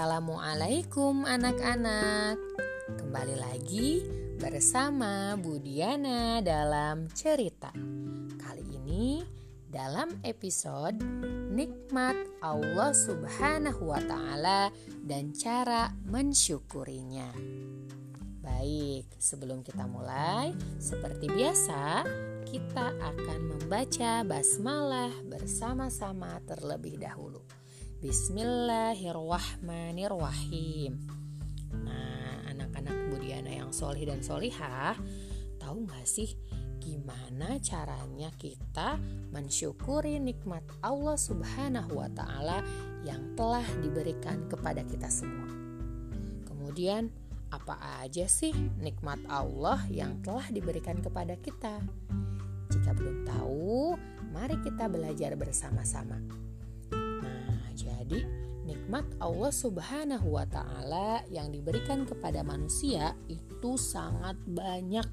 Assalamualaikum anak-anak. Kembali lagi bersama Bu Diana dalam cerita. Kali ini dalam episode Nikmat Allah subhanahu wa ta'ala dan cara mensyukurinya. Baik, sebelum kita mulai, seperti biasa, kita akan membaca basmalah bersama-sama terlebih dahulu. Bismillahirrahmanirrahim. Nah, anak-anak Budiana yang solih dan solihah, tahu nggak sih gimana caranya kita mensyukuri nikmat Allah Subhanahu wa Ta'ala yang telah diberikan kepada kita semua? Kemudian, apa aja sih nikmat Allah yang telah diberikan kepada kita? Jika belum tahu, mari kita belajar bersama-sama. Jadi, nikmat Allah Subhanahu wa taala yang diberikan kepada manusia itu sangat banyak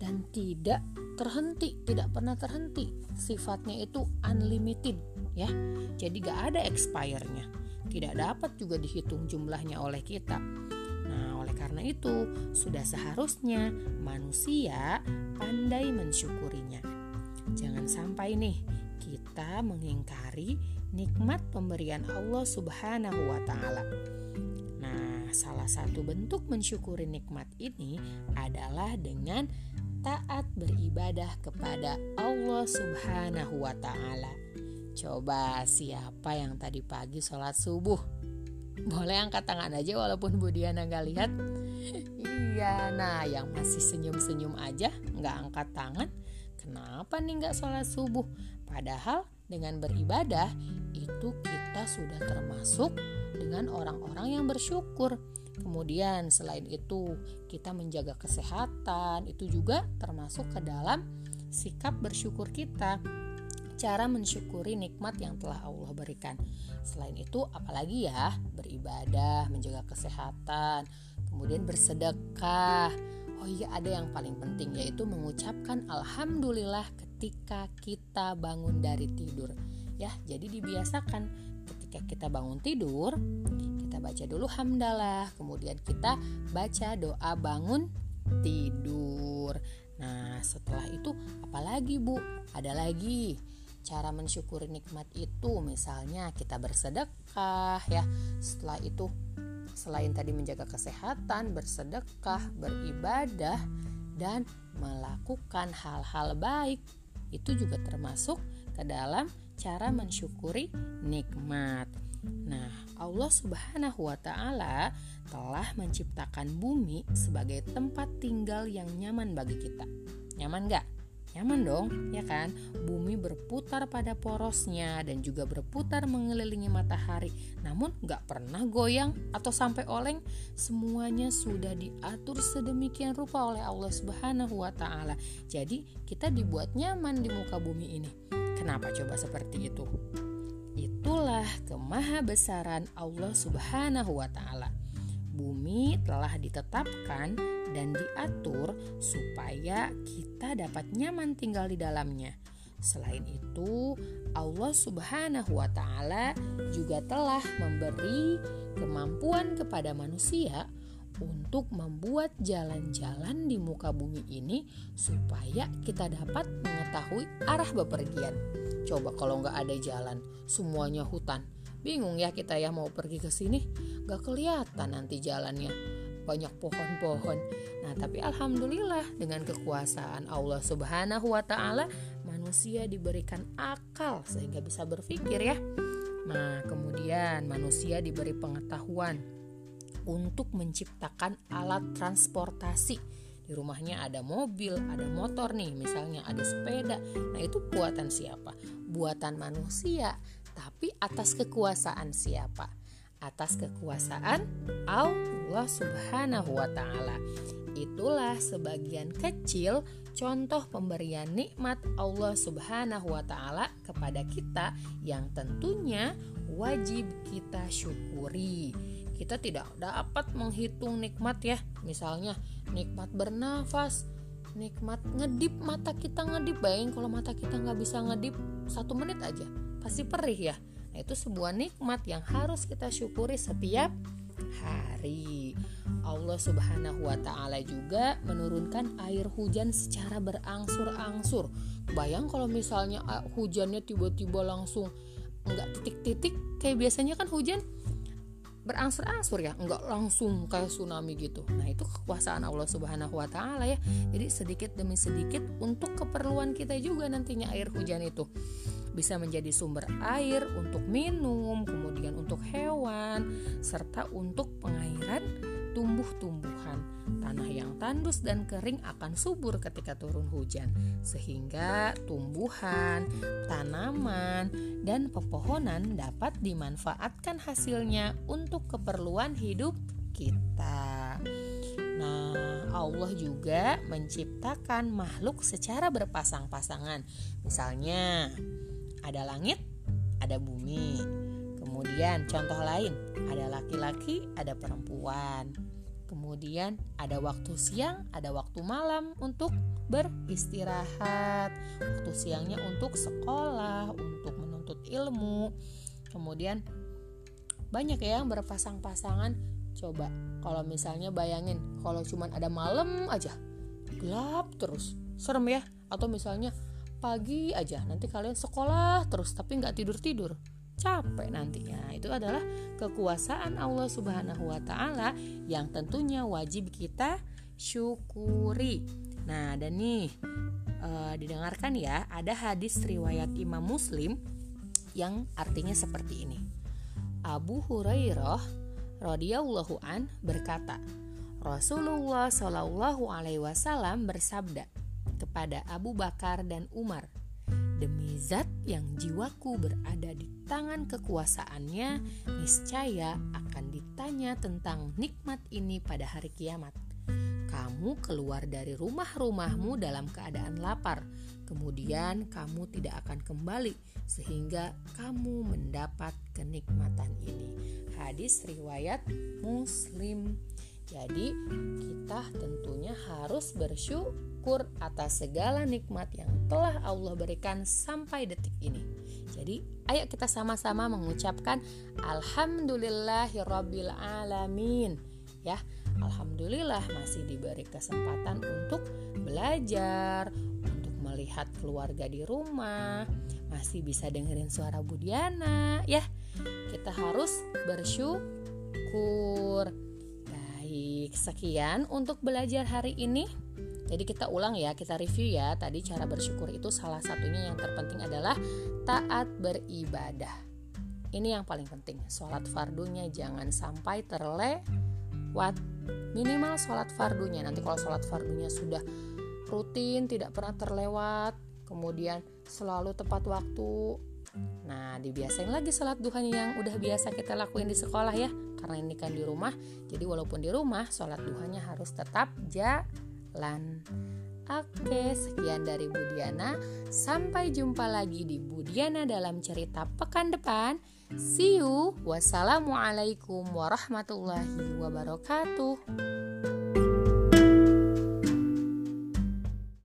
dan tidak terhenti, tidak pernah terhenti. Sifatnya itu unlimited ya. Jadi gak ada expire-nya. Tidak dapat juga dihitung jumlahnya oleh kita. Nah, oleh karena itu, sudah seharusnya manusia pandai mensyukurinya. Jangan sampai nih kita mengingkari nikmat pemberian Allah Subhanahu wa taala. Nah, salah satu bentuk mensyukuri nikmat ini adalah dengan taat beribadah kepada Allah Subhanahu wa taala. Coba siapa yang tadi pagi sholat subuh? Boleh angkat tangan aja walaupun Bu Diana nggak lihat. iya, nah yang masih senyum-senyum aja nggak angkat tangan. Kenapa nih nggak sholat subuh? Padahal dengan beribadah itu kita sudah termasuk dengan orang-orang yang bersyukur. Kemudian selain itu kita menjaga kesehatan itu juga termasuk ke dalam sikap bersyukur kita. Cara mensyukuri nikmat yang telah Allah berikan. Selain itu apalagi ya beribadah, menjaga kesehatan, kemudian bersedekah. Oh iya ada yang paling penting yaitu mengucapkan alhamdulillah ketika kita bangun dari tidur. Ya jadi dibiasakan ketika kita bangun tidur kita baca dulu hamdalah kemudian kita baca doa bangun tidur. Nah setelah itu apalagi bu? Ada lagi cara mensyukuri nikmat itu. Misalnya kita bersedekah ya. Setelah itu selain tadi menjaga kesehatan bersedekah beribadah dan melakukan hal-hal baik itu juga termasuk ke dalam cara mensyukuri nikmat. Nah, Allah Subhanahu wa taala telah menciptakan bumi sebagai tempat tinggal yang nyaman bagi kita. Nyaman gak? Nyaman dong, ya kan? Bumi berputar pada porosnya dan juga berputar mengelilingi matahari. Namun gak pernah goyang atau sampai oleng. Semuanya sudah diatur sedemikian rupa oleh Allah Subhanahu wa taala. Jadi, kita dibuat nyaman di muka bumi ini. Kenapa coba seperti itu? Itulah kemahabesaran Allah Subhanahu wa taala. Bumi telah ditetapkan dan diatur supaya kita dapat nyaman tinggal di dalamnya. Selain itu, Allah Subhanahu wa taala juga telah memberi kemampuan kepada manusia untuk membuat jalan-jalan di muka bumi ini supaya kita dapat mengetahui arah bepergian. Coba kalau nggak ada jalan, semuanya hutan. Bingung ya kita ya mau pergi ke sini, nggak kelihatan nanti jalannya. Banyak pohon-pohon. Nah, tapi alhamdulillah dengan kekuasaan Allah Subhanahu wa taala, manusia diberikan akal sehingga bisa berpikir ya. Nah, kemudian manusia diberi pengetahuan untuk menciptakan alat transportasi. Di rumahnya ada mobil, ada motor nih, misalnya ada sepeda. Nah, itu buatan siapa? Buatan manusia, tapi atas kekuasaan siapa? Atas kekuasaan Allah Subhanahu wa taala. Itulah sebagian kecil contoh pemberian nikmat Allah Subhanahu wa taala kepada kita yang tentunya wajib kita syukuri. Kita tidak dapat menghitung nikmat ya. Misalnya nikmat bernafas nikmat ngedip mata kita ngedip. Bayangin kalau mata kita nggak bisa ngedip satu menit aja pasti perih ya Nah, itu sebuah nikmat yang harus kita syukuri setiap hari. Allah Subhanahu wa taala juga menurunkan air hujan secara berangsur-angsur. Bayang kalau misalnya ah, hujannya tiba-tiba langsung enggak titik-titik kayak biasanya kan hujan berangsur-angsur ya enggak langsung kayak tsunami gitu nah itu kekuasaan Allah Subhanahu Wa Taala ya jadi sedikit demi sedikit untuk keperluan kita juga nantinya air hujan itu bisa menjadi sumber air untuk minum kemudian untuk hewan serta untuk pengairan tumbuh-tumbuhan. Tanah yang tandus dan kering akan subur ketika turun hujan, sehingga tumbuhan, tanaman, dan pepohonan dapat dimanfaatkan hasilnya untuk keperluan hidup kita. Nah, Allah juga menciptakan makhluk secara berpasang-pasangan. Misalnya, ada langit, ada bumi. Kemudian contoh lain, ada laki-laki, ada perempuan. Kemudian ada waktu siang, ada waktu malam untuk beristirahat. Waktu siangnya untuk sekolah, untuk menuntut ilmu. Kemudian banyak ya yang berpasang-pasangan. Coba kalau misalnya bayangin kalau cuma ada malam aja gelap terus serem ya atau misalnya pagi aja nanti kalian sekolah terus tapi nggak tidur tidur capek nantinya. Itu adalah kekuasaan Allah Subhanahu wa taala yang tentunya wajib kita syukuri. Nah, dan nih e, didengarkan ya, ada hadis riwayat Imam Muslim yang artinya seperti ini. Abu Hurairah radhiyallahu an berkata, Rasulullah Shallallahu alaihi wasallam bersabda kepada Abu Bakar dan Umar, Demi zat yang jiwaku berada di tangan kekuasaannya, niscaya akan ditanya tentang nikmat ini pada hari kiamat. Kamu keluar dari rumah-rumahmu dalam keadaan lapar, kemudian kamu tidak akan kembali sehingga kamu mendapat kenikmatan ini. Hadis riwayat Muslim. Jadi, kita tentunya harus bersyukur atas segala nikmat yang telah Allah berikan sampai detik ini. Jadi, ayo kita sama-sama mengucapkan alhamdulillahirabbil alamin. Ya, alhamdulillah masih diberi kesempatan untuk belajar, untuk melihat keluarga di rumah, masih bisa dengerin suara Budiana, ya. Kita harus bersyukur. Baik, sekian untuk belajar hari ini. Jadi kita ulang ya, kita review ya. Tadi cara bersyukur itu salah satunya yang terpenting adalah taat beribadah. Ini yang paling penting. Sholat fardunya jangan sampai terlewat. Minimal sholat fardunya. Nanti kalau sholat fardunya sudah rutin, tidak pernah terlewat, kemudian selalu tepat waktu, Nah, dibiasain lagi sholat duhanya yang udah biasa kita lakuin di sekolah ya. Karena ini kan di rumah, jadi walaupun di rumah, sholat duhanya harus tetap jalan. Oke, sekian dari Budiana. Sampai jumpa lagi di Budiana dalam cerita pekan depan. See you. Wassalamualaikum warahmatullahi wabarakatuh.